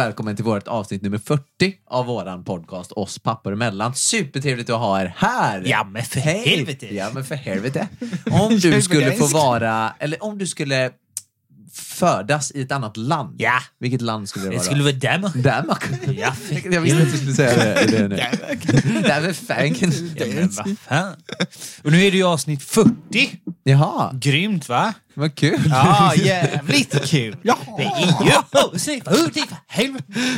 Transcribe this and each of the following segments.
välkommen till vårt avsnitt nummer 40 av våran podcast Oss pappor emellan. Supertrevligt att ha er här! Ja, men för Hej. helvete. Ja men för helvete. Om du skulle få vara, eller om du skulle födas i ett annat land. Ja. Vilket land skulle det Det vara? skulle vara Danmark. Danmark. Ja. Jag visste att du skulle säga det, det nu. Danmark. fanken. Ja, men vad fan. Och nu är det ju avsnitt 40. Jaha, Grymt va? vad kul. Ja, jävligt kul. Det är ju avsnitt 40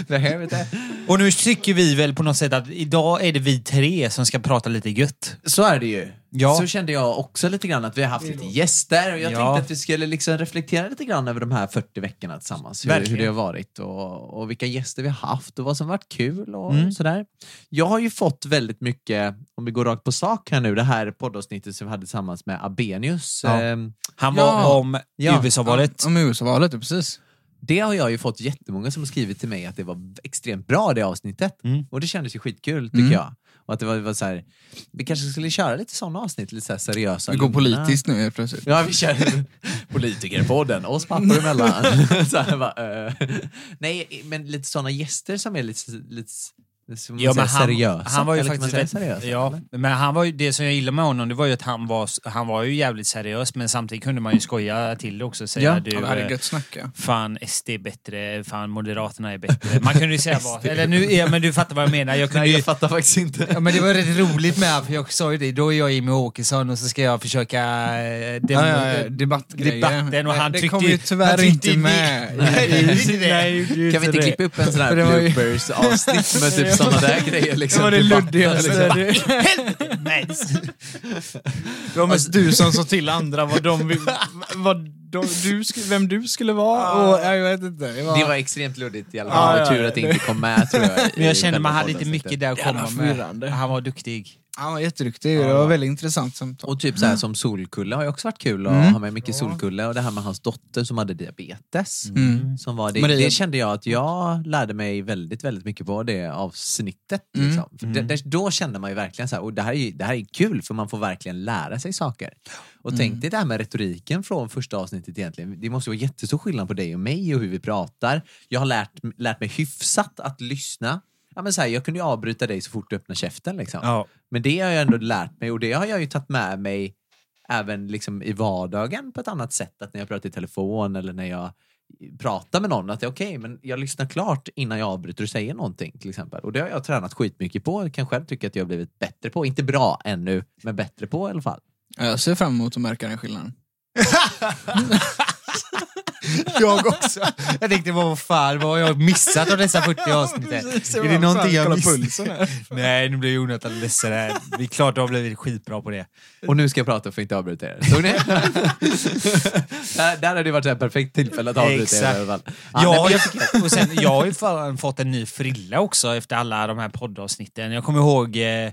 för helvete. Och nu tycker vi väl på något sätt att idag är det vi tre som ska prata lite gött. Så är det ju. Ja. Så kände jag också lite grann att vi har haft lite gäster och jag Ja. tänkte att vi skulle liksom reflektera lite grann över de här 40 veckorna tillsammans. Hur, hur det har varit och, och vilka gäster vi har haft och vad som varit kul och Mm. sådär. Jag har ju fått väldigt mycket, om vi går rakt på sak här nu, det här poddavsnittet som vi hade tillsammans med Abenius. Ja. ehm, Han var Ja. om Ja. USA-valet. Om USA-valet, precis. Det har jag ju fått jättemånga som har skrivit till mig att det var extremt bra det avsnittet. Mm. Och det kändes ju skitkul tycker Mm. jag. Och att det var, var så här, vi kanske skulle köra lite sådana avsnitt, lite så seriösa. Vi går politiskt nu helt plötsligt. Ja, vi kör politikerpodden, oss pappor emellan. så här, bara, eh. Nej, men lite sådana gäster som är lite, lite Ja, men han, seriösa. han var ju man faktiskt seriösa, ja, eller? men han var ju, det som jag gillade med honom det var ju att han var, han var ju jävligt seriös men samtidigt kunde man ju skoja till det också säga Ja. du, Ja, det hade eh, gött snacka. Fan SD är bättre, fan Moderaterna är bättre. Man kunde ju säga vad, eller nu, ja, men du fattar vad jag menar. Jag kunde Nej, ju, jag fattar faktiskt inte. Ja, men det var rätt roligt med, för jag sa ju det, då är jag Jimmie Åkesson och så ska jag försöka... eh, dem- Ja, ja, ja, debattgrejer. debatten och han det tryckte kom ju tyvärr han inte med. Nej, det det. Kan vi inte klippa upp en sån här det med typ sådana där grejer? Liksom, Det var det debatter, luddigaste. liksom. Helvete! Det var mest du som sa till andra vad de vill, vad de, du, sk- vem du skulle vara. Och, jag vet inte. Det var, Det var extremt luddigt i alla fall. ja, tur ja. att det inte kom med tror jag. Men jag kände man hade inte mycket där att komma med. Han var duktig. Han var jätteduktig. Det var väldigt intressant samtal. Och typ så här som Solkulle har ju också varit kul att Mm. ha med mycket Solkulle och det här med hans dotter som hade diabetes. Mm. Som var det, Maria- det kände jag att jag lärde mig väldigt, väldigt mycket på det avsnittet. Mm. Liksom. För det, det, då kände man ju verkligen så här, och det här, är, det här är kul för man får verkligen lära sig saker. Och Mm. tänk dig det här med retoriken från första avsnittet egentligen. Det måste vara jättestor skillnad på dig och mig och hur vi pratar. Jag har lärt, lärt mig hyfsat att lyssna. Ja, men så här, jag kunde ju avbryta dig så fort du öppnar käften. Liksom. Ja. Men det har jag ändå lärt mig och det har jag ju tagit med mig även liksom i vardagen på ett annat sätt. Att när jag pratar i telefon eller när jag pratar med någon, att det är okej, men jag lyssnar klart innan jag avbryter och säger någonting till exempel. Och det har jag tränat skitmycket på. Jag kan själv tycka att jag har blivit bättre på. Inte bra ännu, men bättre på i alla fall. Ja, Jag ser fram emot att märka den skillnaden. Jag också. Jag tänkte, vad fan, vad har jag missat av dessa 40 avsnitt? Är det någonting jag missat? Nej, nu blir Jonathan ledsen här. Det är klart har blivit skitbra på det. Och nu ska jag prata för att inte avbryta er. Såg ni? där, där hade det varit ett perfekt tillfälle att avbryta er i Exakt. alla fall. Ja, Ja, nej, jag, och sen, jag har ju fått en ny frilla också efter alla de här poddavsnitten. Jag kommer ihåg eh,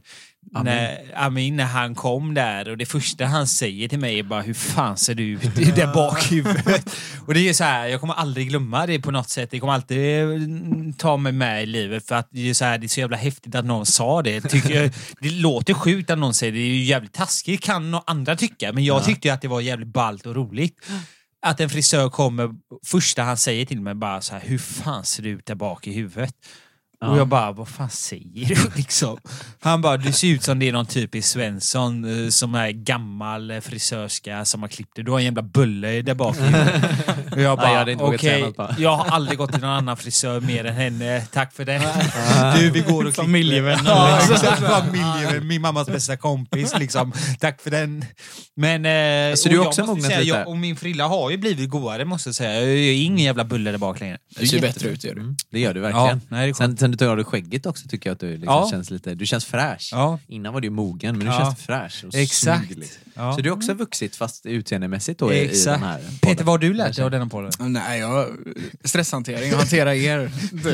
när Amin, när han kom där och det första han säger till mig är bara hur fan ser du ut där bak i huvudet? Och det är så här, jag kommer aldrig glömma det på något sätt. Det kommer alltid mm, ta mig med i livet för att det är så, här, det är så jävla häftigt att någon sa det. Tycker jag, det låter sjukt att någon säger det, det är ju jävligt taskigt kan nå- andra tycka, men jag tyckte ju att det var jävligt ballt och roligt. Att en frisör kommer, första han säger till mig bara så här, hur fan ser du ut där bak i huvudet? Och jag bara, vad fan säger du liksom? Han bara, du ser ut som det är någon typisk Svensson eh, som är gammal eh, frisörska som har klippt dig. Du har en jävla bulle där bak. i huvudet." Och jag Ja, jag bara, okej, bara. jag har aldrig gått till någon annan frisör mer än henne. Tack för det. Du, vi går och klipper. Familjevän. Ja, exakt. Familjevän, min mammas bästa kompis liksom. Tack för den. Men... Eh, Så och du också mognat säga, lite? jag, Och min frilla har ju blivit godare måste jag säga. Jag är ingen jävla bulle där bak längre. Det ser bättre ut gör du. Mm, det gör du verkligen. Ja, nej, det är sen, du tar av dig skägget också tycker jag att du liksom Ja. känns lite, du känns fräsch. Ja. Innan var du ju mogen, men nu Ja. känns du fräsch och Exakt. snygg. Liksom. Ja. Så du har också vuxit fast utseendemässigt då i, i den här podden. Peter, vad har du lärt dig av denna podden? Nej, jag, stresshantering och hantera er. Det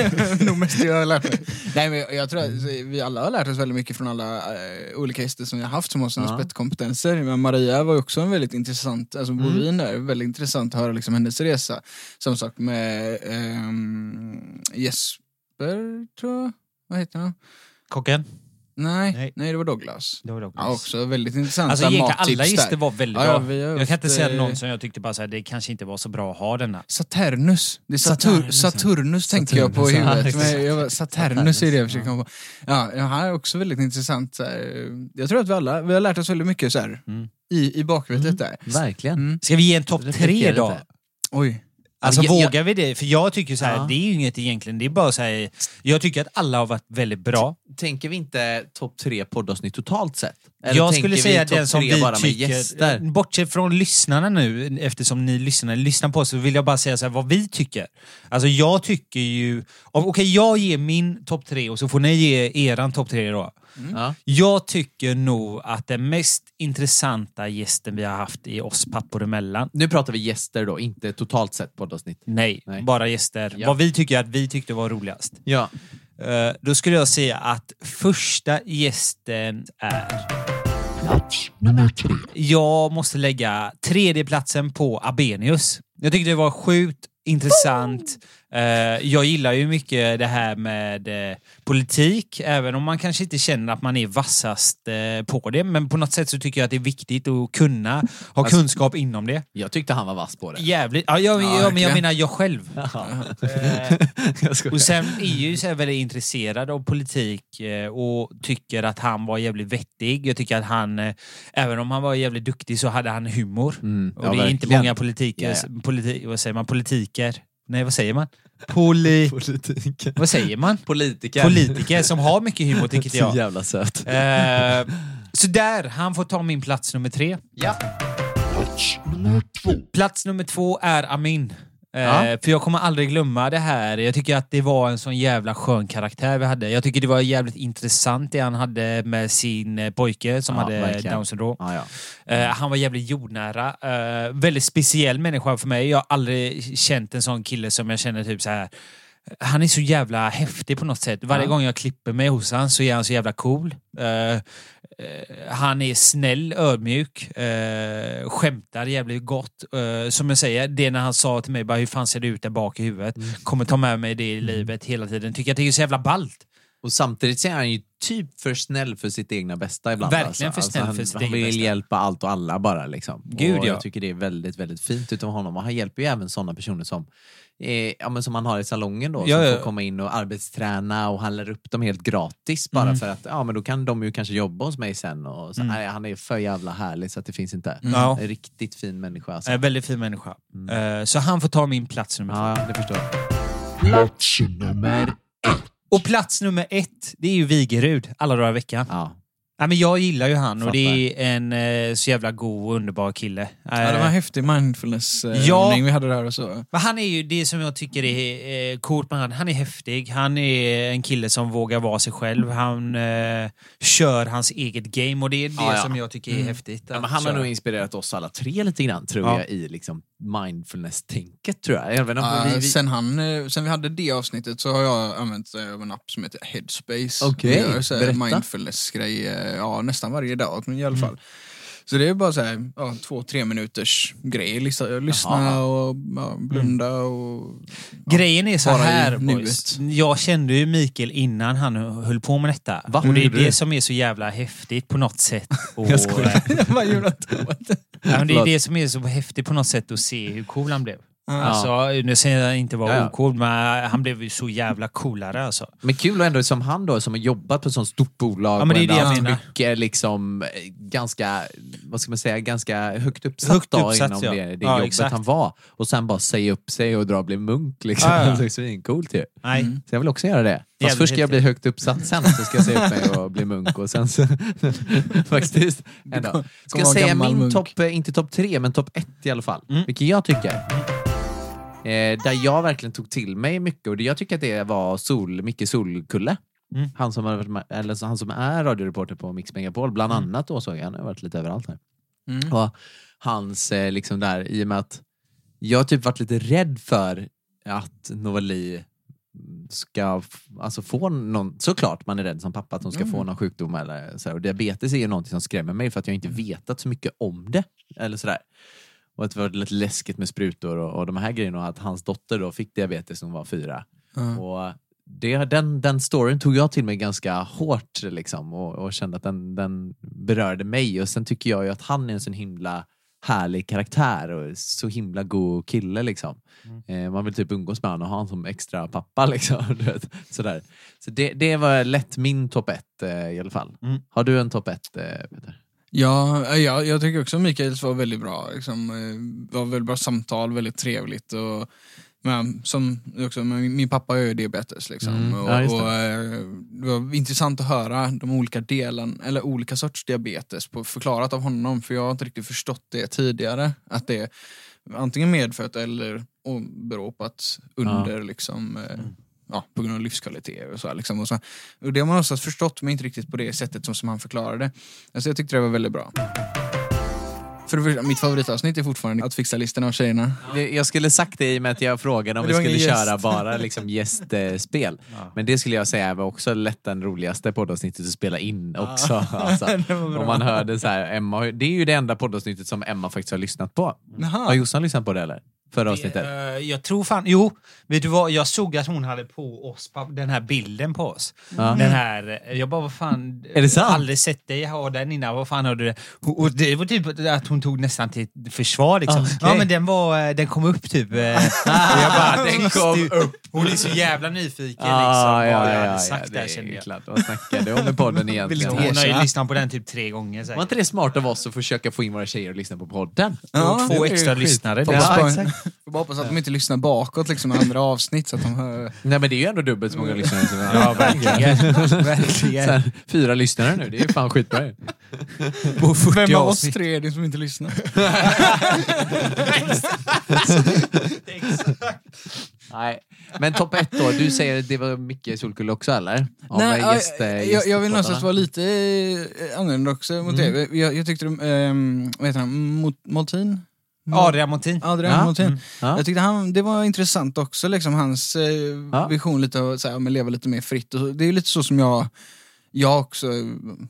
är nog mest jag har lärt mig. Nej, men jag, tror att vi alla har lärt oss väldigt mycket från alla eh, olika gäster som vi har haft som har sina Ja. spetskompetenser. Men Maria var ju också en väldigt intressant, alltså Mm. Bovin där, väldigt intressant att höra liksom hennes resa. Samma sak med ehm, Jesper, tror jag. Vad heter han? Kocken? Nej, Nej. nej. det var Douglas. Det var Douglas. Ja, också väldigt intressanta Alltså egentligen alla mattips gäster där. var väldigt Ja, ja, bra. har jag kan inte säga eh, någon som jag tyckte bara så här, det kanske inte var så bra att ha denna. Saturnus. Det är Satur Saturnus, Saturnus, ja. Saturnus tänker jag på i ja, huvudet. Men jag, Saturnus är det jag försöker komma på. Ja, ja, han är också väldigt intressant. här. Jag tror att vi alla vi har lärt oss väldigt mycket så här, Mm. i, i bakhuvudet där. Verkligen. Mm. Ska vi ge en topp tre då? Oj. Alltså jag- vågar vi det? För jag tycker så här, Ja. det är ju inget egentligen, det är bara så här, jag tycker att alla har varit väldigt bra. Tänker vi inte topp tre poddavsnitt totalt sett? Eller jag skulle säga den som vi tycker, bortsett från lyssnarna nu, eftersom ni lyssnar, lyssnar på oss, så vill jag bara säga så här, vad vi tycker. Alltså jag tycker ju, okej jag ger min topp tre och så får ni ge eran topp tre då. Ja. Jag tycker nog att den mest intressanta gästen vi har haft är oss pappor emellan. Nu pratar vi gäster då, inte totalt sett poddavsnitt. Nej, Nej. bara gäster. Ja. Vad vi tycker att vi tyckte var roligast. Ja. Eh, då skulle jag säga att första gästen är... Jag måste lägga tredjeplatsen på Abenius. Jag tyckte det var sjukt intressant. Eh, jag gillar ju mycket det här med eh, politik, även om man kanske inte känner att man är vassast eh, på det. Men på något sätt så tycker jag att det är viktigt att kunna ha Alltså- kunskap inom det. Jag tyckte han var vass på det. Jävligt. Ja, jag, Ja, jag, men jag menar jag själv. Jag skojar. och sen är ju så väldigt intresserad av politik och tycker att han var jävligt vettig. Jag tycker att han, även om han var jävligt duktig så hade han humor. Mm, Och ja, det är inte verkligen. många politiker, Ja, Politi, vad säger man, politiker? Nej, vad säger man? Poli... Politiker. vad säger man? Politiker. Politiker som har mycket humor tycker Så jag. jävla söt. Eh, så där, han får ta min plats nummer tre. Ja. Plats nummer två är Amin. Eh, Ja. För jag kommer aldrig glömma det här. Jag tycker att det var en sån jävla skön karaktär vi hade. Jag tycker det var jävligt intressant det han hade med sin eh, pojke som Ja, hade verkligen. down syndrom. Ja. Eh, han var jävligt jordnära. Eh, väldigt speciell människa för mig. Jag har aldrig känt en sån kille som jag känner typ så här. Han är så jävla häftig på något sätt. Varje gång jag klipper mig hos han så är han så jävla cool. Eh, eh, han är snäll, ödmjuk, uh, skämtar jävligt gott. Eh, som jag säger, det när han sa till mig bara hur fan ser det ut där bak i huvudet. Mm. Kommer ta med mig det i livet hela tiden. Tycker att det är så jävla ballt. Och samtidigt så är han ju typ för snäll för sitt egna bästa ibland. Verkligen för snäll han, för sitt Han vill bästa. hjälpa allt och alla bara liksom. Gud, och ja. Jag tycker det är väldigt, väldigt fint utav honom. Och han hjälper ju även sådana personer som eh, ja, men som han har i salongen då, Ja, som ja. får komma in och arbetsträna och han lär upp dem helt gratis bara Mm. för att ja, men då kan de ju kanske jobba hos mig sen. Och så, Mm. nej, han är för jävla härlig så att det finns inte. Ja. En riktigt fin människa alltså. En väldigt fin människa. Eh, så han får ta min plats nummer två. Ja, det förstår jag. Och plats nummer ett, det är ju Vigerud alla dagar i veckan. Ja. Ja, men jag gillar ju han och Fattar. det är en eh, så jävla god och underbar kille. Ja, det var en Eh, häftig mindfulness-övning Ja. vi hade där och så. men han är ju det som jag tycker är eh, coolt med han. Han är häftig. Han är en kille som vågar vara sig själv. Han eh, kör hans eget game och det är det Ja, ja. som jag tycker är häftigt. Ja, han har köra. nog inspirerat oss alla tre lite grann tror Ja. jag i liksom mindfulness-tänket tror jag. Även om Ja, vi, vi, sen, han, eh, sen vi hade det avsnittet så har jag använt eh, en app som heter Headspace. Okej, här berätta. mindfulness-grej ja, nästan varje dag i alla Mm. fall. Så det är bara så här, ja, två, tre minuters grej. Lyssna, lyssna och ja, blunda och... Grejen är så Bara här boys. Jag kände ju Mikael innan han höll på med detta. Va? Och det är Gjorde det som är så jävla häftigt på något sätt. Och, Jag skojar. eh, Vad gjorde han då? Ja, men det är det som är så häftigt på något sätt att se hur cool han blev. Ja. Alltså, nu säger jag inte vara Ja, ocool, men han blev ju så jävla coolare alltså. Men kul ändå som han då som har jobbat på ett sånt stort bolag Ja, men det är det jag menar. mycket liksom eh, ganska, vad ska man säga, ganska högt uppsatt, Högt uppsatt, inom ja. det, det Ja, jobbet exakt. han var. Och sen bara säga upp sig och dra och bli munk liksom. Ja, ja. Det är svincoolt ju. Nej. Mm. Så jag vill också göra det. Fast Jävligt först ska jag bli högt uppsatt, sen så ska jag säga upp mig och bli munk och sen så... faktiskt. Ändå. Ska jag säga min topp, eh, inte topp tre, men topp ett i alla fall. Mm. Vilket jag tycker. Eh, där jag verkligen tog till mig mycket och det, jag tycker att det var Sol, Micke Solkulle. Mm. Han, som har eller, han som är radioreporter på Mix Megapol, bland annat då såg jag, han har varit lite överallt här. Mm. Och hans, eh, liksom där, i och med att jag typ varit lite rädd för att Novali ska alltså få någon, såklart man är rädd som pappa att hon ska få någon sjukdom eller så här. Och diabetes är ju någonting som skrämmer mig för att jag inte vetat så mycket om det. Eller sådär. Och att det var lite läskigt med sprutor och, och de här grejerna och att hans dotter då fick diabetes när hon var fyra. Ja. Och det, den, den storyn tog jag till mig ganska hårt liksom, och, och kände att den, den berörde mig. Och sen tycker jag ju att han är en sån himla härlig karaktär och så himla god kille. Liksom. Eh, man vill typ umgås med honom och ha honom som extra pappa. Liksom, du vet, sådär. Så det, det var lätt min topp ett eh, i alla fall. Mm. Har du en topp ett, eh, Peter? Ja, ja, jag tycker också Mikaels var väldigt bra. Liksom, eh, var väldigt bra samtal, väldigt trevligt. Och, men, som också, men min pappa har ju diabetes. Liksom, Mm, och, ja, det. och, eh, det var intressant att höra de olika delarna, eller olika sorts diabetes på, förklarat av honom. För jag har inte riktigt förstått det tidigare. Att det är antingen medfött eller beror på att under liksom eh, Ja, på grund av livskvalitet och så. här, Liksom, och så. Och det har man också förstått, men inte riktigt på det sättet som, som han förklarade. Alltså jag tyckte det var väldigt bra. För det första, mitt favoritavsnitt är fortfarande att fixa listorna av tjejerna. Jag skulle sagt det i och med att jag frågade om vi skulle köra bara liksom gästspel. Men det skulle jag säga var också lätt den roligaste poddavsnittet att spela in också. Alltså. Var bra. Om man hörde så här, Emma, har- det är ju det enda poddavsnittet som Emma faktiskt har lyssnat på. Har Jaha. Jossan lyssnat på det eller? Förra avsnittet? Eh, jag tror fan, jo, vet du vad, jag såg att hon hade på oss, den här bilden på oss. Ja. Den här, eh, jag bara vad fan, Är det sant? aldrig sett dig ha den innan, vad fan har du det? Och och det var typ att hon tog nästan till försvar liksom. Okej. Ja men den var, eh, den kom upp typ. och jag bara, Den kom upp. Hon är så jävla nyfiken liksom. Ah, vad ja, jag ja, hade ja, sagt det där kände jag. klart. Vad snackade om med podden egentligen? Hon har ju lyssnat på den typ tre gånger Var säkert. inte det smart av oss att försöka få in våra tjejer att lyssna på podden? Ja, Två det är extra lyssnare. Det- Ja, spara- får bara hoppas att de inte lyssnar bakåt liksom, andra avsnitt så att de hör... Nej men det är ju ändå dubbelt så många lyssnare. Som Ja, verkligen. verkligen. Så här, fyra lyssnare nu, det är ju fan skitbra ju. På 40 Vem av oss avsnitt. tre är det som inte lyssnar? Nej. Men topp ett då, du säger att det var Micke Solkull också eller? Nej, gäst, eh, jag, jag, jag vill gästpoddarna. någonstans vara lite eh, annorlunda också mot Mm. det. Jag, jag tyckte, um, vad heter han, Mot- Moltin? Adrian Montin. Adrian Ja, Moltin. mm, ja. Jag tyckte han, det var intressant också, liksom, hans eh, Ja. vision lite av att leva lite mer fritt. Och så. Det är lite så som jag, jag också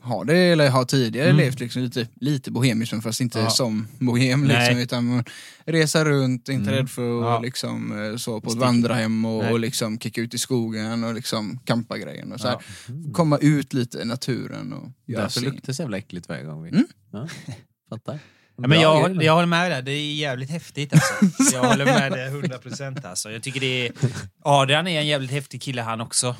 har det, eller har tidigare Mm. levt liksom, lite, lite bohemiskt, men fast inte som bohem. Liksom, Nej. utan resa runt, inte Mm. rädd för att liksom, eh, så på ett vandrarhem och, Nej. och liksom kicka ut i skogen och liksom campa grejen. Och så här. Ja. Komma ut lite i naturen och Därför luktar det så jävla äckligt varje gång vi... Mm. Ja, fattar. Ja, men jag, jag håller med dig, det är jävligt häftigt alltså. Jag håller med dig 100% alltså. Jag tycker det är... Adrian är en jävligt häftig kille han också. Eh,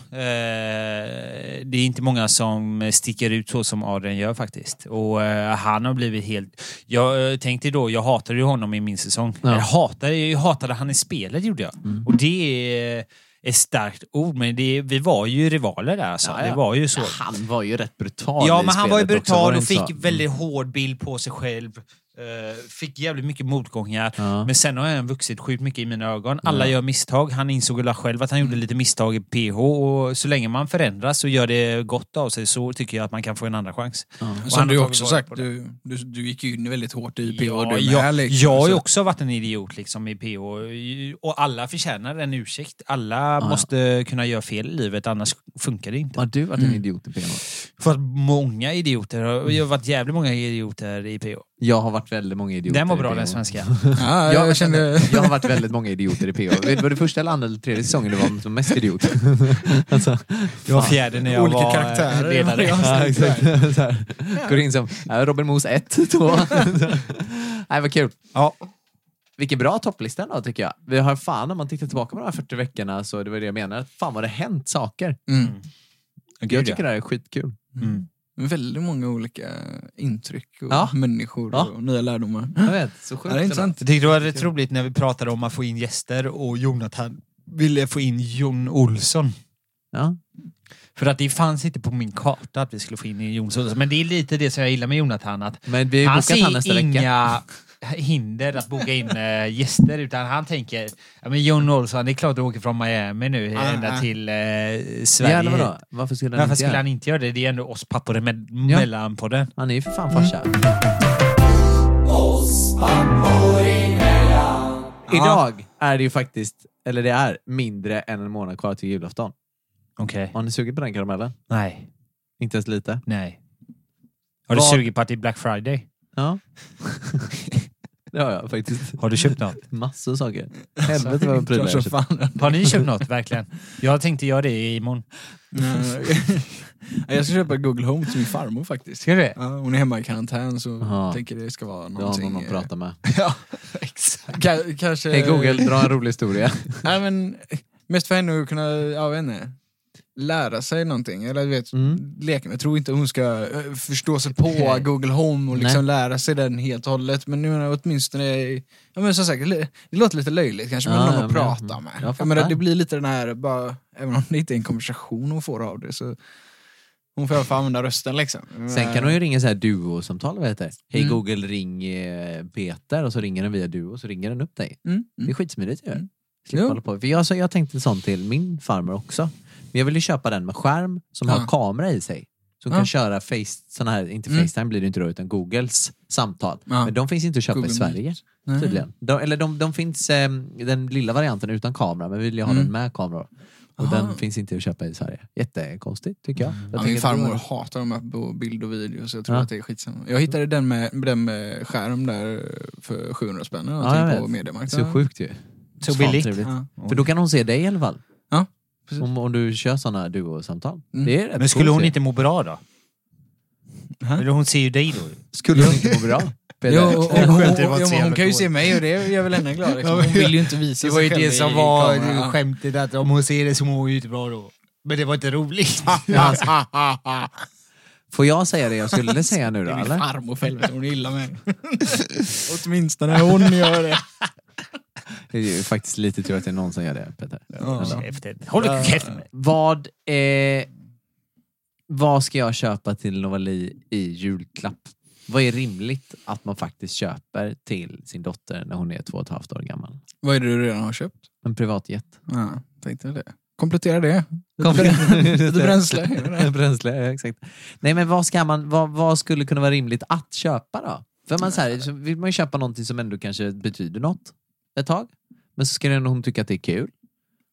det är inte många som sticker ut så som Adrian gör faktiskt. Och eh, han har blivit helt... Jag eh, tänkte då, jag hatade ju honom i min säsong. Ja. Jag, hatade, jag hatade han i spelet gjorde jag. Mm. Och det är ett starkt ord, men det, vi var ju rivaler där alltså. Ja, ja. Det var ju så. Han var ju rätt brutal Ja, men han var ju spelet också, brutal det och fick så? väldigt hård bild på sig själv. Eh, fick jävligt mycket motgångar. Ja. Men sen har han vuxit sjukt mycket i mina ögon. Alla Ja. gör misstag. Han insåg väl själv att han gjorde lite misstag i PH och så länge man förändras och gör det gott av sig så tycker jag att man kan få en andra chans. Ja. Som har du också sagt, du, du, du gick ju in väldigt hårt i PH. Ja, du med, jag, liksom. jag har ju Så- också varit en idiot liksom i PH och alla förtjänar en ursäkt. Alla ja. måste kunna göra fel i livet annars funkar det inte. Har du varit en Mm. idiot i PH? För att många idioter, jag har varit jävligt många idioter i PH. Jag har varit väldigt många idioter Den var i bra den svenska. Ja, Jag, jag kände... jag har varit väldigt många idioter i du, Var det första eller andra eller tredje säsongen du var som mest idiot? alltså, Det var fjärde när jag Olika var eh, karaktärer. ledare. Ja, Ja, exakt. Så här. Går in som äh, Robin Moos 1, 2. Nej, vad kul. Ja. Vilken bra topplista då tycker jag. Vi har fan, om man tittar tillbaka på de här 40 veckorna så det var det jag menade. Fan vad det hänt saker. Mm. Jag tycker det här är skitkul. Mm. Väldigt många olika intryck och Ja. människor Ja. och nya lärdomar. Jag vet, så sjukt. Ja, det är intressant. Jag tyckte det var rätt roligt när vi pratade om att få in gäster och Jonathan ville få in Jon Olsson. Ja. För att det fanns inte på min karta att vi skulle få in Jon Olsson. Men det är lite det som jag gillar med Jonathan. Att Men vi har han bokat han nästa vecka. hinder att boka in eh, gäster utan han tänker ja, men Jon Olsson, det är klart du åker från Miami nu Ah, ända ah. till eh, Ja, Sverige. vadå? Varför skulle han Varför inte skulle göra han inte göra det? Det är ändå oss pappor emellan på den. Han är ju för fan farsa. Idag är det ju faktiskt, eller det är mindre än en månad kvar till julafton. Okej. Har ni sugit på den karamellen? Nej. Inte ens lite? Nej. Har du sugit på att det är Black Friday? Ja. det har jag faktiskt. Har du köpt något? Massor av saker. Helvete vad prylar jag köpt. fan. Har ni köpt något verkligen? Jag tänkte göra det imorgon. jag ska köpa Google Home till min farmor faktiskt. Ska du det? Ja, hon är hemma i karantän så Aha. tänker det ska vara Du har någonting... någon att eh, prata med. Ja, exakt. Ka- kanske... Hej Google, dra en rolig historia. Nej men, mest för henne att kunna, jag vet inte, lära sig någonting. Eller du vet, Mm. leka. Jag tror inte hon ska eh, förstå sig på. Google Home och Nej. liksom lära sig den helt och hållet. Men nu jag åtminstone, ja men som sagt, det låter lite löjligt kanske, men Ja, någon ja, att men- prata mm. med. Jag Jag menar, det blir lite den här, bara, även om det inte är en konversation hon får av det så hon får i alla fall använda rösten liksom. Sen kan hon ju ringa så här duo-samtal, vad heter? Hej Mm. Google, ring eh, Peter och så ringer den via duo så ringer den upp dig. Mm, Det är mm. skitsmidigt ju. Mm. Slippa Jo. hålla på. För jag, så jag tänkte sånt till min farmor också. Men jag ville köpa den med skärm som Ja. har kamera i sig. Som Ja. kan köra face, sån här, inte Mm. Facetime blir det inte då, utan Googles samtal. Ja. Men de finns inte att köpa Google i Sverige Meet. Nej. tydligen. De, eller de, de finns, eh, den lilla varianten utan kamera, men vi vill ju ha Mm. den med kamera. Och Aha. den finns inte att köpa i Sverige. Jättekonstigt tycker jag. jag Ja, tänker min att det farmor var- hatar de här på bild och video så jag tror Ja. att det är skitsamma. Jag hittade den med, den med skärm där för 700 spänn eller Ja, någonting jag på. Mediamarkt. Så sjukt ju. Så Fan billigt. trevligt. Ja. För då kan hon se dig i alla fall. Ja, precis. Om, om du kör såna duosamtal. Mm. Det är rätt Men skulle hon inte må bra då? Eller hon ser ju dig då. Skulle hon inte må bra? Jo, Det men så hon jävla kan ju se mig och det gör väl henne glad. Liksom. Hon vill ju inte visa Det var ju sig själv det som var skämtet, att om hon ser det så mår hon ju inte bra då. Men det var inte roligt. Får jag säga det jag skulle säga nu Det då? är min Eller? farmor för helvete, hon gillar mig. Åtminstone hon gör det. Det är ju faktiskt lite tur att det är någon som gör det, Peter. Ja. Håll käften med. Vad, eh, vad ska jag köpa till Novali i julklapp? Vad är rimligt att man faktiskt köper till sin dotter när hon är två och ett halvt år gammal? Vad är det du redan har köpt? En privatjet. Ja, tänkte det. Komplettera det. Lite bränsle. bränsle, ja, exakt. Nej men vad ska man, vad, vad skulle kunna vara rimligt att köpa då? För man så här, vill man ju köpa någonting som ändå kanske betyder något ett tag. Men så ska ändå hon tycka att det är kul.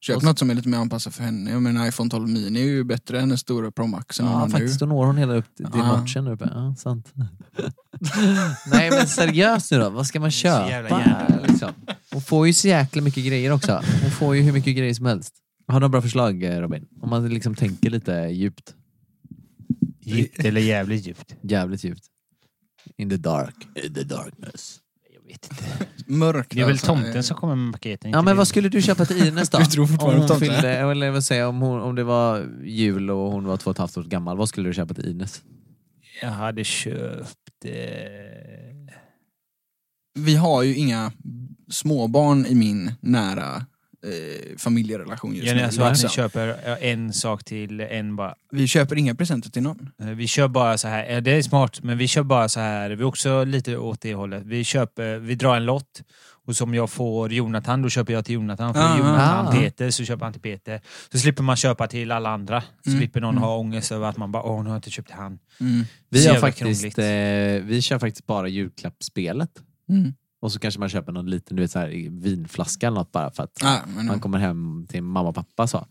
Köp så- något som är lite mer anpassat för henne. Jag menar iPhone 12 mini är ju bättre än den stora Pro Max hon Ja, faktiskt, nu. då når hon hela upp till Ja. notchen uppe. Ja, sant. Nej men seriöst nu då, vad ska man jävla köpa? Liksom? Hon får ju så jäkla mycket grejer också. Hon får ju hur mycket grejer som helst. Har du några bra förslag eh, Robin? Om man liksom tänker lite djupt. Djupt eller jävligt djupt? Jävligt djupt. In the dark. In the darkness. Jag vet inte. Mörkt. Det är väl alltså. tomten som kommer med paketen? Ja inte men det? vad skulle du köpa till Ines då? Tror fortfarande om hon tomten? fyllde, eller vad säger jag, om, hon, om det var jul och hon var två och ett halvt år gammal, vad skulle du köpa till Ines? Jag hade köpt... Eh... Vi har ju inga småbarn i min nära eh, familjerelation just Jenny, nu. alltså att ni Liksom. köper en sak till en bara. Vi köper inga presenter till någon. Eh, Vi kör bara så här, det är smart, men vi kör bara så här, vi är också lite åt det hållet. Vi köper, vi drar en lott och som jag får Jonathan, då köper jag till Jonathan. Får Ah, Jonathan ah. Peter så köper han till Peter. Så slipper man köpa till alla andra. Mm, Slipper någon mm. ha ångest över att man bara, åh nu har jag inte köpt till han. Mm. Vi, har faktiskt, eh, vi kör faktiskt bara julklappsspelet. Mm. Och så kanske man köper någon liten du vet, så här, vinflaska eller något bara för att Ah, men, man kommer hem till mamma och pappa. Så.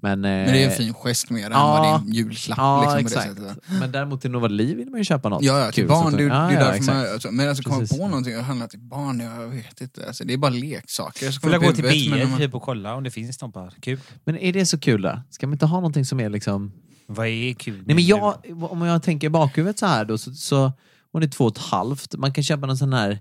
Men, eh, men det är en fin gest mer än ja, vad det är en julklapp. Ja, liksom, på exakt. Men däremot till Novali vill man ju köpa något Ja, ja, till kul. barn. så Det, det är ja, därför man, alltså, men alltså komma på någonting och handla till barn, jag vet inte. Alltså, det är bara leksaker. som Får jag gå till i huvudet, men B1 när man- typ och kolla om det finns något bara kul. Men är det så kul då? Ska man inte ha någonting som är liksom... Vad är kul? Nej men jag, om jag tänker bakhuvudet så här då, så, så hon är två och ett halvt. Man kan köpa någon sån här,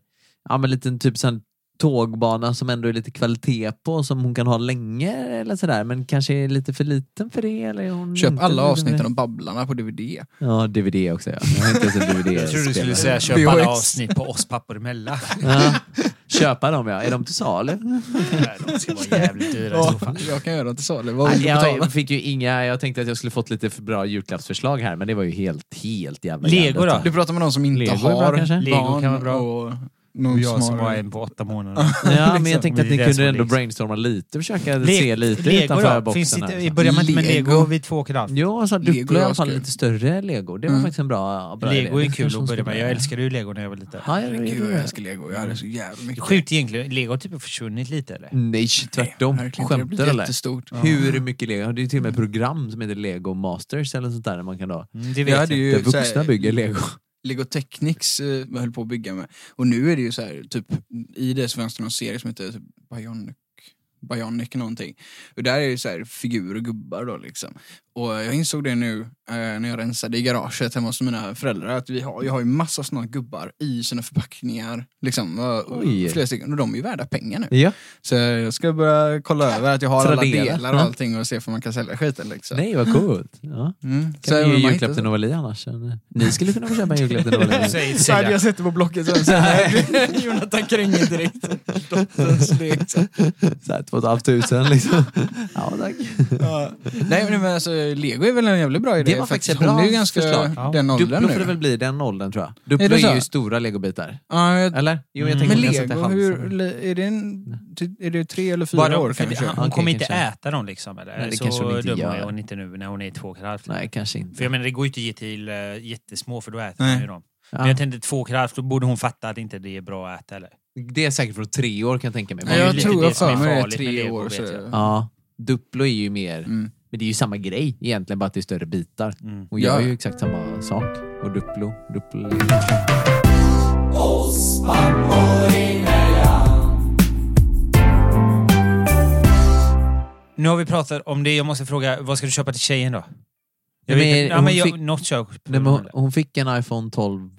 ja men liten typ sån tågbana som ändå är lite kvalitet på, som hon kan ha länge eller sådär, men kanske är lite för liten för det. Eller hon Köp inte alla lite avsnitten om Babblarna på DVD. Ja, DVD också ja. Jag har inte ens en DVD. Jag trodde du skulle säga köp alla avsnitt på oss pappor emellan. Ja. Köpa dem ja. Är de till salu? De ska vara jävligt dyra i så fall. jag kan göra dem till salu. Vad vill du jag fick ju inga, jag tänkte att jag skulle fått lite för bra julklappsförslag här, men det var ju helt, helt jävla Lego jävligt. då? Du pratar med någon som inte Lego är bra har kanske? Lego barn kan vara bra. och någon jag som har en på åtta månader. Ja, men Liksom. jag tänkte att ni kunde ändå liksom. brainstorma lite, försöka Le- se lite Lego utanför då? boxen. Finns inte, här, vi så. börjar med, med Lego. Vid två och ett halvt. Jo, alltså Duplo i alla fall lite större Lego. Det var Mm. faktiskt en bra, bra Lego idé. är kul att börja med. Jag älskade ju Lego när jag var liten. Ja, jag Herregud, älskar lego. Jag hade så jävla mycket. Sjukt egentligen. Lego har typ försvunnit lite eller? Nej, tvärtom. Inte. Skämtar eller? Hur mycket Lego? Det är till och med ett program som heter Lego Masters eller sånt där man kan ha. Mm, det Jag hade ju vuxna bygger Lego. Lego Technics eh, höll på att bygga med. Och nu är det ju så här, typ i det så fanns det någon serie som heter typ Bionic, Bionic någonting. Och där är det så här figurer och gubbar då liksom. Och jag insåg det nu eh, när jag rensade i garaget hemma hos mina föräldrar att vi har, jag har ju massa såna gubbar i sina förpackningar. Liksom, och, och Oj. flera stycken. Och de är ju värda pengar nu. Ja. Så jag ska börja kolla över att jag har alla Tradera. delar och allting och se om man kan sälja skiten. Liksom. Nej, vad coolt. Ja. Mm. Kan vi om ge julklapp till så- Novali annars? Ni skulle kunna få köpa en julklapp till Novali. Så hade jag sett det på Blocket så här, Jonathan Kränger direkt. Dotters lek. Så här, två och ett halvt tusen liksom. Ja, tack. Ja. Nej men alltså, Lego är väl en jävligt bra idé. Det var faktiskt ett Hon bra är ju ganska förslag. Ja. den åldern Duplo får det nu. väl bli den åldern tror jag. Är Duplo det är, så? ju stora legobitar. Ja, jag, Eller? Jo, jag Mm. men Lego, hur, är, det en, är det tre eller fyra Bara, år kanske? han, hon kommer inte kanske. äta dem liksom eller? Nej, det så kanske hon inte dum gör. är hon inte nu när hon är två och ett halvt. Nej, kanske inte. För jag menar det går ju inte att ge till uh, jättesmå för då äter Nej. man ju dem. Ja. Men jag tänkte två och ett halvt, då borde hon fatta att inte det är bra att äta eller? Det är säkert från tre år kan jag tänka mig. Är ju jag lite tror jag är för mig det är tre år. Ja, Duplo är ju mer, mm. Men det är ju samma grej egentligen, bara att det är större bitar. Mm. Och gör Ja. ju exakt samma sak. Och Duplo, Duplo... Nu har vi pratat om det, jag måste fråga, vad ska du köpa till tjejen då? Jag vet, ja, hon men jag, fick- något köp. Nej, men hon, hon fick en iPhone 12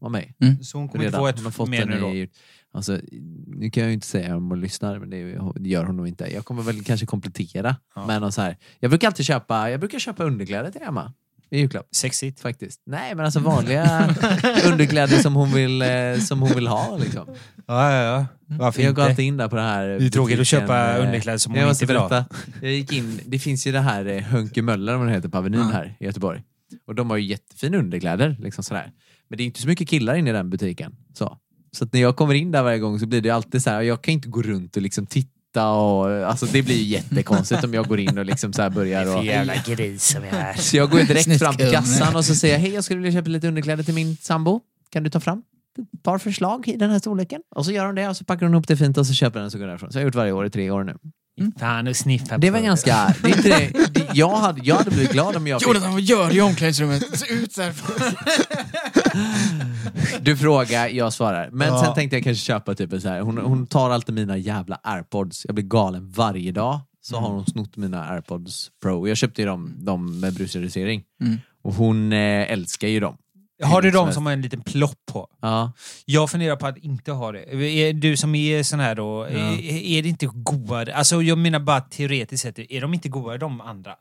av mig. Så hon kommer få Hon har ett fått mer nu då? i, alltså, nu kan jag ju inte säga om hon lyssnar, men det gör hon nog inte. Jag kommer väl kanske komplettera Ja. någon så här. Jag brukar alltid köpa, jag brukar köpa underkläder till Emma. I julklapp. Sexigt. Faktiskt. Nej men alltså vanliga underkläder som hon vill, eh, som hon vill ha liksom. Ja, ja, ja. Varför Jag går inte? alltid in där på det här Det är tråkigt att köpa eh, underkläder som hon inte vill ha. Jag gick in, det finns ju det här eh, Hönke Möller, vad det heter, på Avenyn Ja. här i Göteborg. Och de har ju jättefina underkläder. Liksom sådär. Men det är inte så mycket killar inne i den butiken. Så, så att när jag kommer in där varje gång så blir det alltid så här, jag kan inte gå runt och liksom titta och, alltså det blir ju jättekonstigt om jag går in och liksom så här börjar och... jävla gris som jag är. Så jag går direkt fram till kassan och så säger jag, hej jag skulle vilja köpa lite underkläder till min sambo. Kan du ta fram ett par förslag i den här storleken? Och så gör hon det och så packar hon ihop det fint och så köper den och så går därifrån. Så jag har gjort varje år i tre år nu. Fan, och sniffa Det var på ganska... Det är inte det, det, jag, hade, jag hade blivit glad om jag. Jonathan, vad gör du i omklädningsrummet? Se ut där. Du frågar, jag svarar. Men Ja. sen tänkte jag kanske köpa typ så här. Hon, hon tar alltid mina jävla airpods. Jag blir galen varje dag. Så har hon snott mina airpods pro. Jag köpte ju dem, dem med brusreducering. Mm. Och hon eh, älskar ju dem. Har du Hur som dem helst. som har en liten plopp på? Ja. Jag funderar på att inte ha det. Du som är sån här då, är, är det inte godare? Alltså jag menar bara teoretiskt sett, är de inte godare de andra?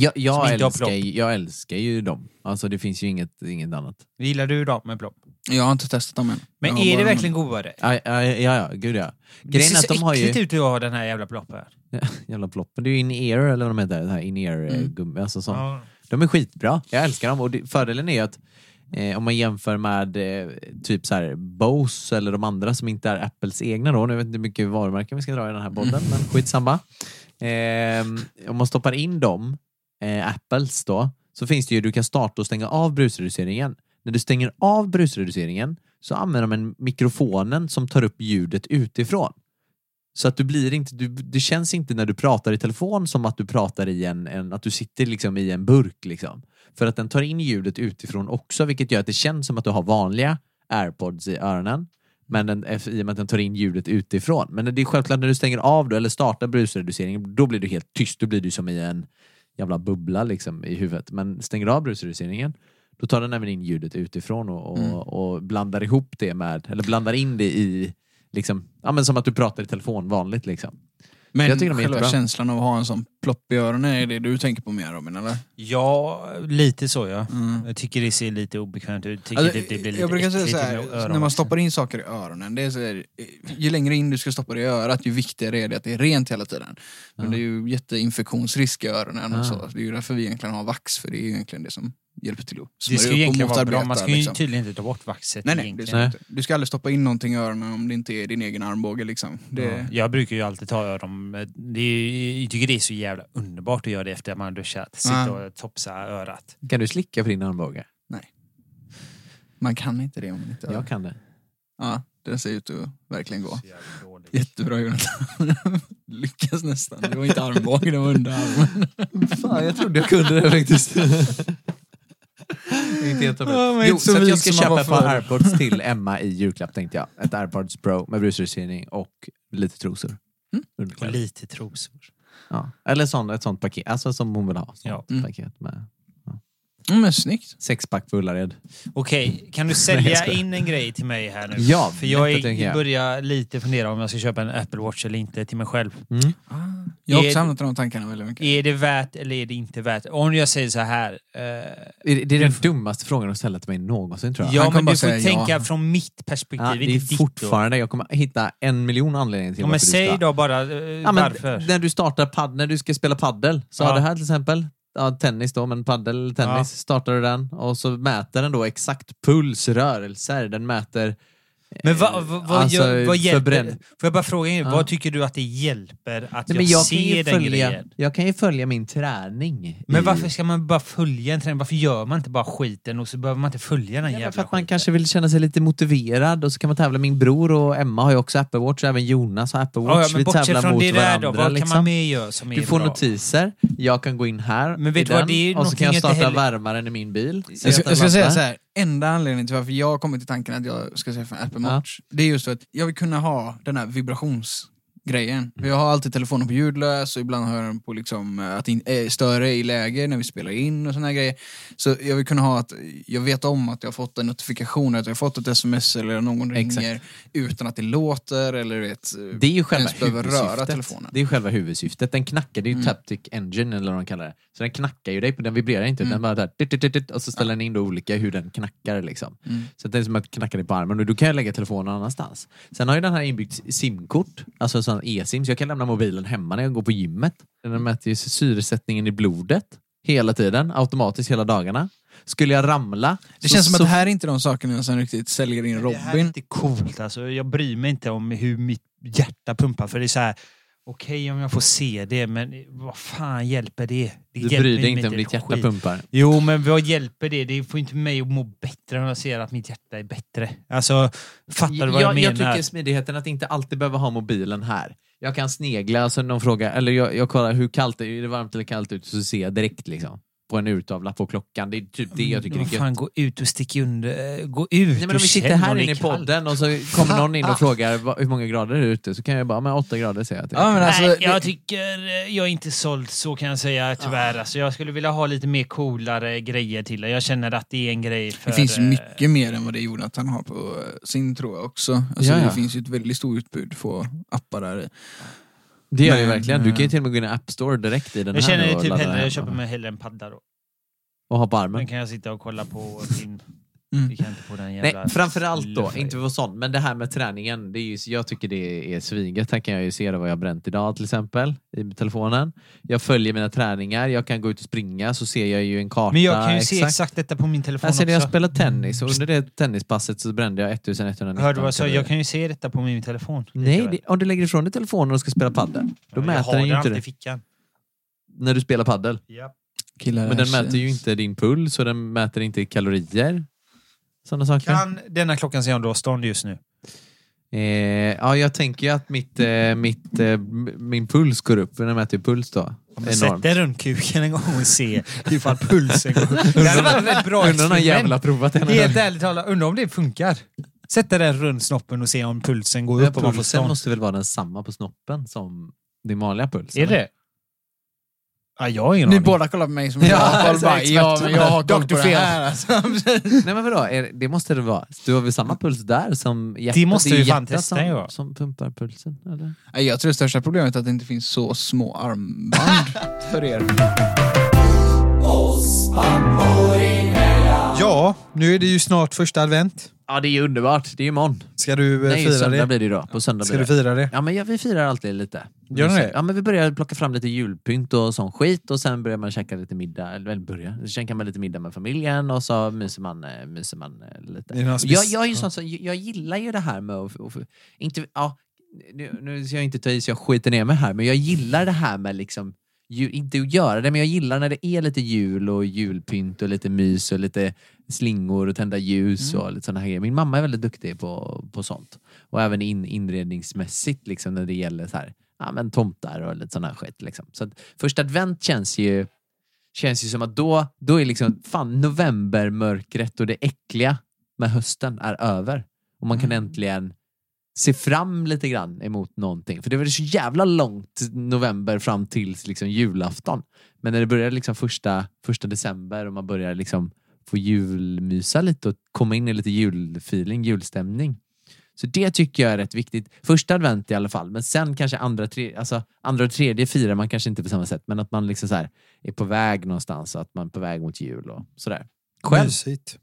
Jag, jag, älskar, jag älskar ju dem. Alltså det finns ju inget, inget annat. Gillar du dem med plopp? Jag har inte testat dem än. Men Jag har är det bara- verkligen godare? Ja, ja, ja, ja gud ja. Det Grejen är ser att de så har ju... äckligt ut att ha den här jävla ploppen. Jävla ploppen. Det är ju in-ear eller vad de heter. Det här in-ear Mm. mm. gummi. Alltså sånt. Ja. De är skitbra. Jag älskar dem. Och det, fördelen är ju att eh, om man jämför med eh, typ så här Bose eller de andra som inte är Apples egna då. Nu vet jag inte hur mycket varumärken vi ska dra i den här podden, men skitsamma. Eh, om man stoppar in dem, eh, Apples då, så finns det ju, du kan starta och stänga av brusreduceringen. När du stänger av brusreduceringen så använder de en mikrofonen som tar upp ljudet utifrån. Så att du blir inte, du, det känns inte när du pratar i telefon som att du pratar i en, en att du sitter liksom i en burk liksom. För att den tar in ljudet utifrån också, vilket gör att det känns som att du har vanliga airpods i öronen. Men den, eh, i och med att den tar in ljudet utifrån. Men det är självklart när du stänger av då, eller startar brusreduceringen, då blir du helt tyst. Då blir du som i en jävla bubbla liksom i huvudet. Men stänger du av brusreduceringen, då tar den även in ljudet utifrån och, och, Mm. och blandar ihop det med, eller blandar in det i, liksom, ja men som att du pratar i telefon vanligt liksom. Men Jag tycker de är själva jättebra. känslan av att ha en sån plopp i öronen är det du tänker på mer Robin, eller? Ja, lite så ja. Mm. Jag tycker det ser lite obekvämt ut. Tycker Alltså, typ det blir lite jag brukar säga äckligt så i här, öronen. när man stoppar in saker i öronen, det är så här, ju längre in du ska stoppa det i örat, ju viktigare är det att det är rent hela tiden. Men Ja. det är ju jätteinfektionsrisk i öronen Ja. och så. Det är ju därför vi egentligen har vax, för det är ju egentligen det som hjälper till att Det ska ju egentligen vara bra. Man ska ju liksom. tydligen inte ta bort vaxet. Nej, nej, det egentligen. ska du inte. Du ska aldrig stoppa in någonting i öronen om det inte är din egen armbåge. Liksom. Det, Ja, Jag brukar ju alltid ta öron. Det är, jag tycker det är så jävla underbart att göra det efter att man har duschat. Sitta Ja. och topsa örat. Kan du slicka på din armbåge? Man kan inte det om man inte... Jag kan det. Ja, det ser ut att verkligen gå. Jättebra Jonathan. Lyckas nästan. Det var inte armbågen, det var underarmen. Fan, jag trodde jag kunde det faktiskt. inte helt men jo, så så att jag ska köpa ett par airpods till Emma i julklapp tänkte jag. Ett airpods pro med brusreducering och lite trosor. Mm. Och lite trosor. Ja. Eller sån, ett sånt paket, alltså som hon vill ha. Sånt Ja. Mm. paket med Mm, men snyggt. sexpack för Ullared. Okej, kan du sälja jag in en grej till mig här nu? Ja, För jag lätt att tänka. är, börjar lite fundera om jag ska köpa en Apple Watch eller inte till mig själv. Mm. Jag har Är- också hamnat i de tankarna väldigt mycket. Är det värt eller är det inte värt? Om jag säger så här. Eh, Det är det är den dummaste frågan att ställa till mig någonsin tror jag. ja, Han kommer men bara du får säga tänka ja. från mitt perspektiv, Ja, det inte är ditt. då. fortfarande, jag kommer hitta en miljon anledningar till Ja, men varför du säg ska. då bara eh, Ja, men varför. När du startar pad, när du ska spela paddel, så Ja. har det här till exempel, ja, tennis då, men paddel, tennis, Ja. startar du den och så mäter den då exakt puls, rörelser, den mäter Men vad, vad, vad, Alltså, gör, vad hjälper... förbränn- Får jag bara fråga Ja. vad tycker du att det hjälper att Nej, jag, jag, kan ser ju den följa, grejen? jag kan ju följa min träning. Men i- varför ska man bara följa en träning? Varför gör man inte bara skiten och så behöver man inte följa den Ja, jävla för att man skiten? kanske vill känna sig lite motiverad och så kan man tävla. Min bror och Emma har ju också Apple Watch, även Jonas har Apple Watch. Ja, ja, men Vi tävlar från mot det där varandra. då, vad liksom. kan man mer göra som är Du får bra? notiser, jag kan gå in här Men vet i vad, det är och så kan jag starta heller- värmaren i min bil. Jag ska, jag säga så här, enda anledningen till varför jag kommit till tanken att jag ska skaffa en Apple Ja. Watch, det är just för att jag vill kunna ha den här vibrationsgrejen. För jag har alltid telefonen på ljudlös och ibland har jag den på liksom, eh, att inte är större i läge när vi spelar in och såna grejer. Så jag vill kunna ha att jag vet om att jag har fått en notifikation, att jag har fått ett sms eller någon ringer utan att det låter eller vet, Det är ju själva huvudsyftet. telefonen. Det är ju själva huvudsyftet. Den knackar, det är ju Mm. Taptic Engine eller vad de kallar det. Så den knackar ju dig, den vibrerar inte. Mm. Den bara där, dit, dit, dit, och så ställer den in då olika hur den knackar. Liksom. Mm. Så det är som att knacka dig på armen och du kan lägga telefonen någon annanstans. Sen har ju den här inbyggt simkort, alltså sån e-sim, så jag kan lämna mobilen hemma när jag går på gymmet. Den mäter ju syresättningen i blodet hela tiden, automatiskt hela dagarna. Skulle jag ramla... Det så- känns som att så- det här är inte de sakerna som riktigt säljer in Det här är Robin. inte coolt alltså. Jag bryr mig inte om hur mitt hjärta pumpar för det är så här. Okej om jag får se det men vad fan hjälper det? det Du hjälper bryr dig inte om ditt hjärta skit. pumpar. Jo men vad hjälper det? Det får inte mig att må bättre om jag ser att mitt hjärta är bättre. Alltså fattar du vad jag, jag, menar? jag tycker smidigheten att inte alltid behöva ha mobilen här. Jag kan snegla, alltså någon fråga, eller jag, jag kollar hur kallt det är, är det varmt eller kallt ute, så ser jag direkt liksom. På en urtavla på klockan. Det är typ det jag tycker är gött. fan, gå ut och stick under... Gå ut Nej, men om vi sitter här inne är i podden och så kommer någon in och frågar hur många grader är det ute, så kan jag bara, men åtta grader säger jag är. Ja, men alltså, Nej, jag tycker eh, jag är inte såld så kan jag säga tyvärr. Alltså, jag skulle vilja ha lite mer coolare grejer till det. Jag känner att det är en grej för... Det finns eh, mycket mer än vad det Jonathan har på sin tror jag också. Alltså, Ja, ja. Det finns ju ett väldigt stort utbud på appar där. Det gör det ju Men, verkligen. Du kan ju eh, till och med gå in i App Store direkt i den Jag här känner nu och typ ladda hellre, hem jag köper mig hellre en padda då. Och ha på armen. Den kan jag sitta och kolla på film. Mm. Nej, framförallt då, inte för sånt, men det här med träningen, det är ju, jag tycker det är svinget. Här kan jag ju se det vad jag har bränt idag till exempel, i telefonen. Jag följer mina träningar, jag kan gå ut och springa så ser jag ju en karta. Men jag kan ju se exakt detta på min telefon ser det, jag också. spelar tennis och under det tennispasset så brände jag 1119 Hörde du vad jag sa? Jag kan ju se detta på min telefon. Nej, det, om du lägger ifrån dig telefonen och ska spela paddel, då jag mäter den ju inte det. fickan. När du spelar paddel. Ja. Killar Men den mäter ju inte din puls och den mäter inte kalorier. Sådana saker. Kan denna klockan säga om du har stånd just nu? Eh, ja, jag tänker ju att mitt, eh, mitt, eh, min puls går upp, den mäter ju puls då. Men Sätt dig runt kuken en gång och se ifall pulsen går upp. Det hade varit ett bra Undrar om någon jävla har provat det. Helt ärligt talat, undrar om det funkar. Sätt dig där runt snoppen och se om pulsen går upp. och man får Pulsen måste väl vara densamma på snoppen som din vanliga puls? Är eller? det? Ja, jag har ingen Ni aning. båda kollar på mig som Ja, jag har koll bara, expert. ja, men jag har koll på det här. Alltså. Nej men vadå, är, det måste det vara. Du har väl samma puls där som hjärtat? Det måste är ju vi fan hjärtat testa, som, ja. som pumpar pulsen, eller? Nej, Jag tror det största problemet är att det inte finns så små armband för er. Ja, nu är det ju snart första advent. Ja, det är ju underbart. Det är imorgon. Ska du eh, Nej, fira söndag det? blir det ju då. På söndag Ska blir du det. fira det? Ja, men ja, vi firar alltid lite. Gör ni det? Ja, men vi börjar plocka fram lite julpynt och sån skit och sen börjar man käka lite middag, eller väl börja, så käkar man lite middag med familjen och så myser man, eh, myser man eh, lite. Är det någon Jag, spec- jag, är ju sån, som- jag gillar ju det här med att, att inte, ja, nu, nu ska jag inte ta i så jag skiter ner mig här, men jag gillar det här med liksom ju, inte att göra det, men jag gillar när det är lite jul och julpynt och lite mys och lite slingor och tända ljus och lite här grejer. Min mamma är väldigt duktig på, på sånt. Och även in, inredningsmässigt liksom när det gäller så här, ja, men tomtar och lite här skit. Liksom. Så att första advent känns ju, känns ju som att då, då är liksom fan novembermörkret och det äckliga med hösten är över. Och man kan äntligen se fram lite grann emot någonting. För det var så jävla långt november fram till liksom julafton. Men när det börjar liksom första, första december och man börjar liksom få julmysa lite och komma in i lite julfeeling, julstämning. Så det tycker jag är rätt viktigt. Första advent i alla fall, men sen kanske andra, tre, alltså, andra och tredje firar man kanske inte på samma sätt, men att man liksom så är på väg någonstans och att man är på väg mot jul och sådär. Själv? Mysigt.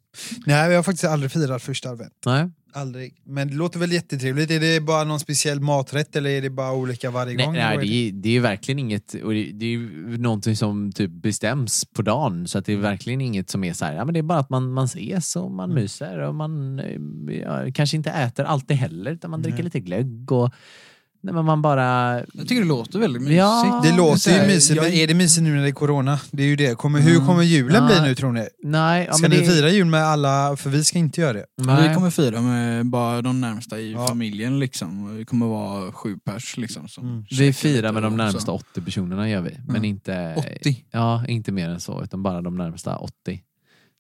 Nej, vi har faktiskt aldrig firat första advent. Nej. Aldrig. Men det låter väl jättetrevligt. Är det bara någon speciell maträtt eller är det bara olika varje Nej, gång? nej det, är det är verkligen inget, och det, det är ju någonting som typ bestäms på dagen. Så att det är verkligen inget som är så här, ja men det är bara att man, man ses och man myser och man eh, ja, kanske inte äter alltid heller, utan man dricker lite glögg och nej, men man bara... Jag tycker det låter väldigt mysigt. Ja. Det låter ju mysigt, men är det mysigt nu när det är corona? Det är ju det. Kommer, hur kommer julen Ja. bli nu tror ni? Nej, ja, Ska men ni det, fira jul med alla? För vi ska inte göra det. Nej. Vi kommer fira med bara de närmsta i Ja. familjen liksom. Vi kommer vara sju pers liksom. Som Mm. Vi firar med de närmsta så. 80 personerna gör vi, men Mm. inte, 80? ja, inte mer än så, utan bara de närmsta 80.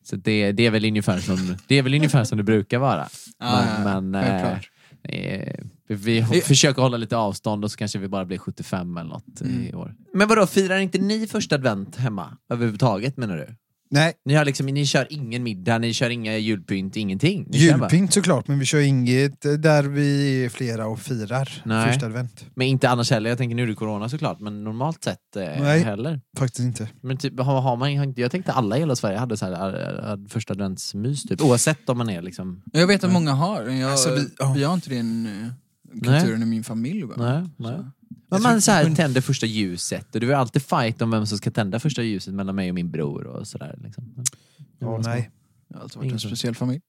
Så det, det, är väl ungefär som, det är väl ungefär som det brukar vara. Ja, men ja, men självklart. eh, vi, vi försöker hålla lite avstånd och så kanske vi bara blir 75 eller något i Mm. år. Men vadå, firar inte ni första advent hemma överhuvudtaget menar du? Nej, Ni, har liksom, ni kör ingen middag, ni kör inga julpynt, ingenting? Ni julpynt såklart, men vi kör inget där vi är flera och firar Nej. första advent. Men inte annars heller, jag tänker nu är det corona såklart, men normalt sett eh, Nej. heller. Faktiskt inte. Men typ, har, har man, jag tänkte alla i hela Sverige hade så här, eh, eh, första adventsmys typ, oavsett om man är liksom... Jag vet att många har. Jag, Alltså, vi- ja. vi har inte den uh, kulturen i min familj. Bara. Nej, nej. Men man så här, tänder första ljuset och det var alltid fight om vem som ska tända första ljuset mellan mig och min bror och sådär. Liksom. Ja, nej. Jag har alltid varit en speciell familj.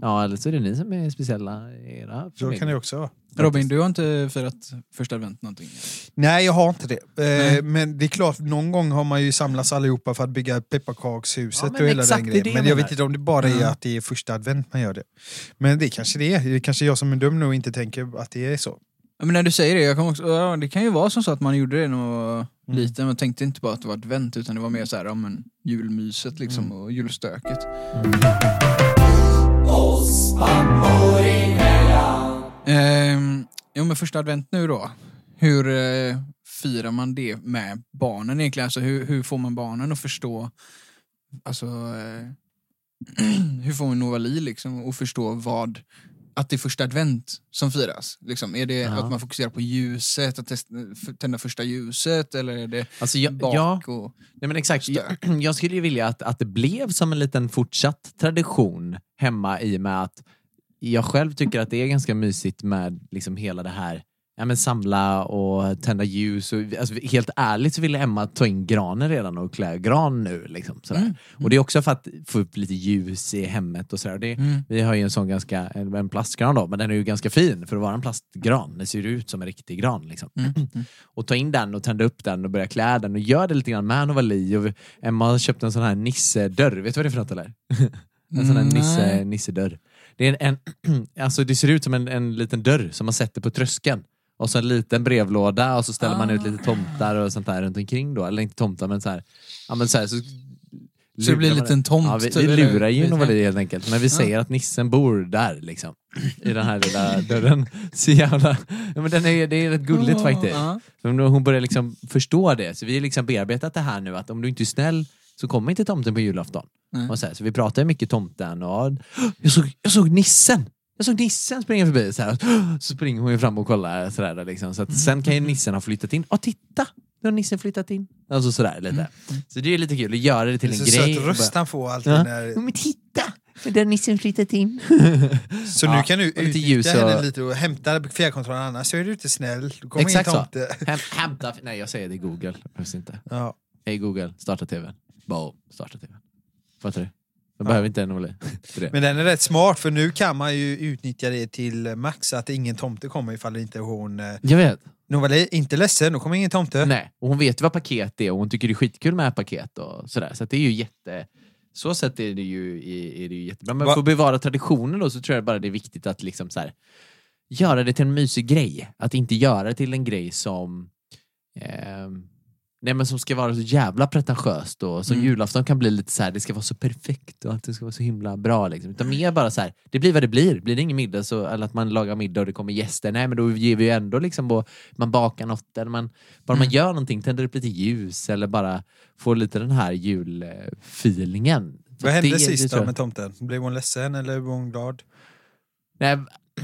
Ja, eller så är det ni som är speciella i era Så kan det också vara. Robin, du har inte firat första advent någonting? Nej, jag har inte det. Nej. Eh, men det är klart, någon gång har man ju samlats allihopa för att bygga pepparkakshuset Ja, och hela den grejen. Men jag vet inte om det bara är Mm. att det är första advent man gör det. Men det kanske det är. Det är kanske jag som är dum nu och inte tänker att det är så. Men när du säger det, jag kan också, ja, det kan ju vara som så att man gjorde det när man var Mm. liten. Man tänkte inte bara att det var advent utan det var mer så här, ja, men, julmyset liksom, Mm. och julstöket. Ehm, jo men första advent nu då. Hur eh, firar man det med barnen egentligen? Alltså, hur, hur får man barnen att förstå Alltså eh, Hur får man Novali liksom att förstå vad att det är första advent som firas? Liksom, är det Ja. att man fokuserar på ljuset, att testa, tända första ljuset eller är det Alltså, jag, bak ja, och... nej men exakt. stök. Jag, jag skulle ju vilja att, att det blev som en liten fortsatt tradition hemma i och med att jag själv tycker att det är ganska mysigt med liksom hela det här Ja, men samla och tända ljus. Och, alltså, helt ärligt så ville Emma ta in granen redan och klä gran nu. Liksom, sådär. Mm. Och det är också för att få upp lite ljus i hemmet och sådär. Det, Mm. Vi har ju en sån ganska, en plastgran då, men den är ju ganska fin för att vara en plastgran. Den ser ut som en riktig gran. Liksom. Mm. Och ta in den och tända upp den och börja klä den och gör det lite grann med Novali. Och vi- Emma har köpt en sån här nissedörr, vet du vad det är för något eller? En sån här Mm, nisse, nissedörr. Det, är en, en, alltså det ser ut som en, en liten dörr som man sätter på tröskeln. Och så en liten brevlåda och så ställer man ut lite tomtar och sånt där runt omkring då. Eller inte tomtar men så här. Ja, men så, här, så, Så det blir en liten tomt, Ja, vi, vi lurar ju Novali helt enkelt. Men vi säger att nissen bor där liksom. I den här lilla dörren. Så jävla... Ja, men den är, det är rätt gulligt faktiskt. Ja. För Hon börjar liksom förstå det. Så vi har liksom bearbetat det här nu att om du inte är snäll så kommer inte tomten på julafton. Nej. Och så, här, så vi pratar mycket tomten och jag såg, jag såg nissen. Jag såg nissen springa förbi så här. Så springer hon ju fram och kollar så där, liksom. Så att sen kan ju nissen ha flyttat in. Ja titta! Nu har nissen flyttat in. Alltså sådär lite. Så det är lite kul att göra det till Det en så grej. söt röst han får alltid Ja. när... Men titta! där nissen flyttat in. Så Ja, nu kan du utnyttja och- henne lite och hämta fjärrkontrollen, annars så är du inte snäll. Du kommer Exakt så. Häm, hämta... Nej, jag säger det i Google. Behövs inte. Ja. Hej Google, starta tvn. Bo, starta tvn. Fattar du? Jag behöver inte det. Men den är rätt smart för nu kan man ju utnyttja det till max att ingen tomte kommer ifall inte hon... eh, Jag vet. Novali, inte ledsen, då kommer ingen tomte. Nej, och hon vet ju vad paket är och hon tycker det är skitkul med paket och sådär. Så att det är ju jätte... Så sätt är det ju, är, det ju jättebra. Men Va- för att bevara traditionen då så tror jag bara det är viktigt att liksom så här, göra det till en mysig grej. Att inte göra det till en grej som ehm, Nej men som ska vara så jävla pretentiöst och som Mm. julafton kan bli lite så här, det ska vara så perfekt och att det ska vara så himla bra liksom. Utan mer bara så här, det blir vad det blir. Blir det ingen middag så, eller att man lagar middag och det kommer gäster, nej men då ger vi ju ändå liksom, på, man bakar något eller man, bara man gör någonting, tänder upp lite ljus eller bara får lite den här julfeelingen. Vad hände Det- sist då med tomten? Blev hon ledsen eller var hon glad? Nej,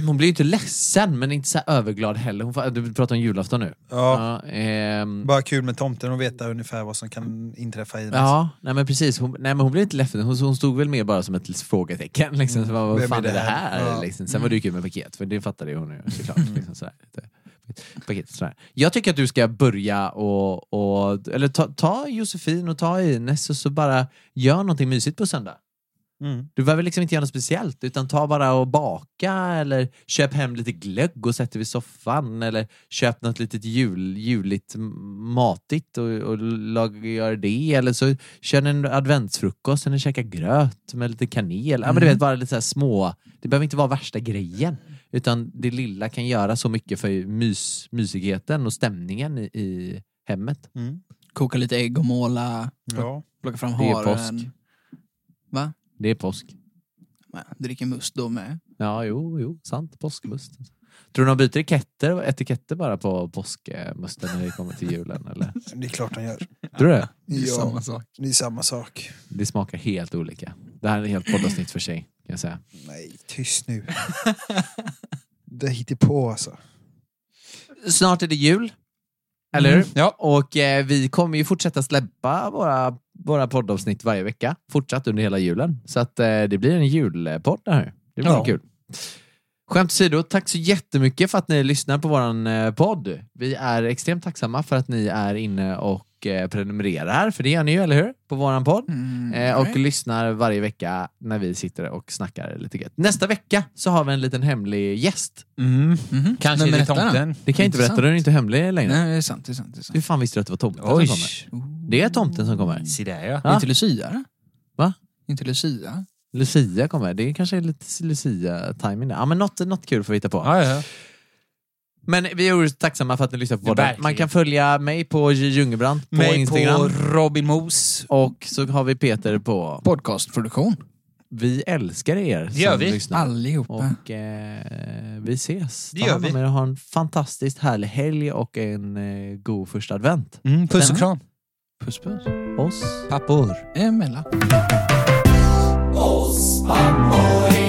hon blir ju inte ledsen men inte så överglad heller. Hon får, du pratar om julafton nu. Ja, Ja, ehm, bara kul med tomten och veta ungefär vad som kan inträffa i hennes. Ja, nej men precis. Hon, nej, men hon blev inte ledsen. Hon, hon stod väl mer bara som ett frågetecken. Liksom. Så vad, vad fan är det det här? här? Ja. Liksom. Sen var det ju kul med paket, för det fattade ju hon ju såklart. Liksom, sådär. Paket, sådär. Jag tycker att du ska börja och, och eller ta, ta Josefin och ta Ines och så bara gör någonting mysigt på söndag. Mm. Du behöver liksom inte göra något speciellt utan ta bara och baka eller köp hem lite glögg och sätt vid soffan eller köp något litet jul, juligt matigt och, och lag, gör det eller så kör en adventsfrukost eller käka gröt med lite kanel. Ja, men du vet bara lite så här små, det behöver inte vara värsta grejen utan det lilla kan göra så mycket för mys, mysigheten och stämningen i, i hemmet. Mm. Koka lite ägg och måla, Ja. plocka fram Det är haren. Det är påsk. Ja, Dricker must då med. Ja, jo, jo, sant. Påskmust. Tror du de byter etiketter, etiketter bara på påskmusten när det kommer till julen? Eller? Det är klart han gör. Tror du det? Det är Ja. samma sak. Det är samma sak. Det smakar helt olika. Det här är ett helt poddavsnitt för sig, kan jag säga. Nej, tyst nu. det hittar på alltså. Snart är det jul. Eller hur? Mm, ja. Och eh, vi kommer ju fortsätta släppa våra, våra poddavsnitt varje vecka. Fortsatt under hela julen. Så att eh, det blir en julpodd det här. Det blir Ja. kul. Skämt åsido, tack så jättemycket för att ni lyssnar på våran eh, podd. Vi är extremt tacksamma för att ni är inne och eh, prenumererar, för det gör ni ju, eller hur? På våran podd. Mm, Eh, och right. lyssnar varje vecka när vi sitter och snackar lite gött. Nästa vecka så har vi en liten hemlig gäst. Mm. Mhm. Kanske Vem är det tomten. Det kan jag inte berätta, den är inte hemlig längre. Nej, det är sant. Det är sant, det är Hur sant. fan visste du att det var tomten Oj. som kommer? Det är tomten som kommer. Se där ja. Ja. Inte Lucia? Va? Inte Lucia? Lucia kommer. Det är kanske är lite Lucia-timing där. Ja men något, något kul får vi hitta på. Ja, ja. Men vi är tacksamma för att ni lyssnar på podden. Man kan följa mig på J. Ljungerbrant på Mig Instagram. på Robin Mos. Och så har vi Peter på... Podcastproduktion. Vi älskar er Det gör vi. lyssnar. Allihopa. Och eh, vi ses. Det Ta gör vi. er och ha en fantastiskt härlig helg och en eh, god första advent. Mm, puss och kram. Puss puss. Oss. Pappor. Emellan. Oss, pappa.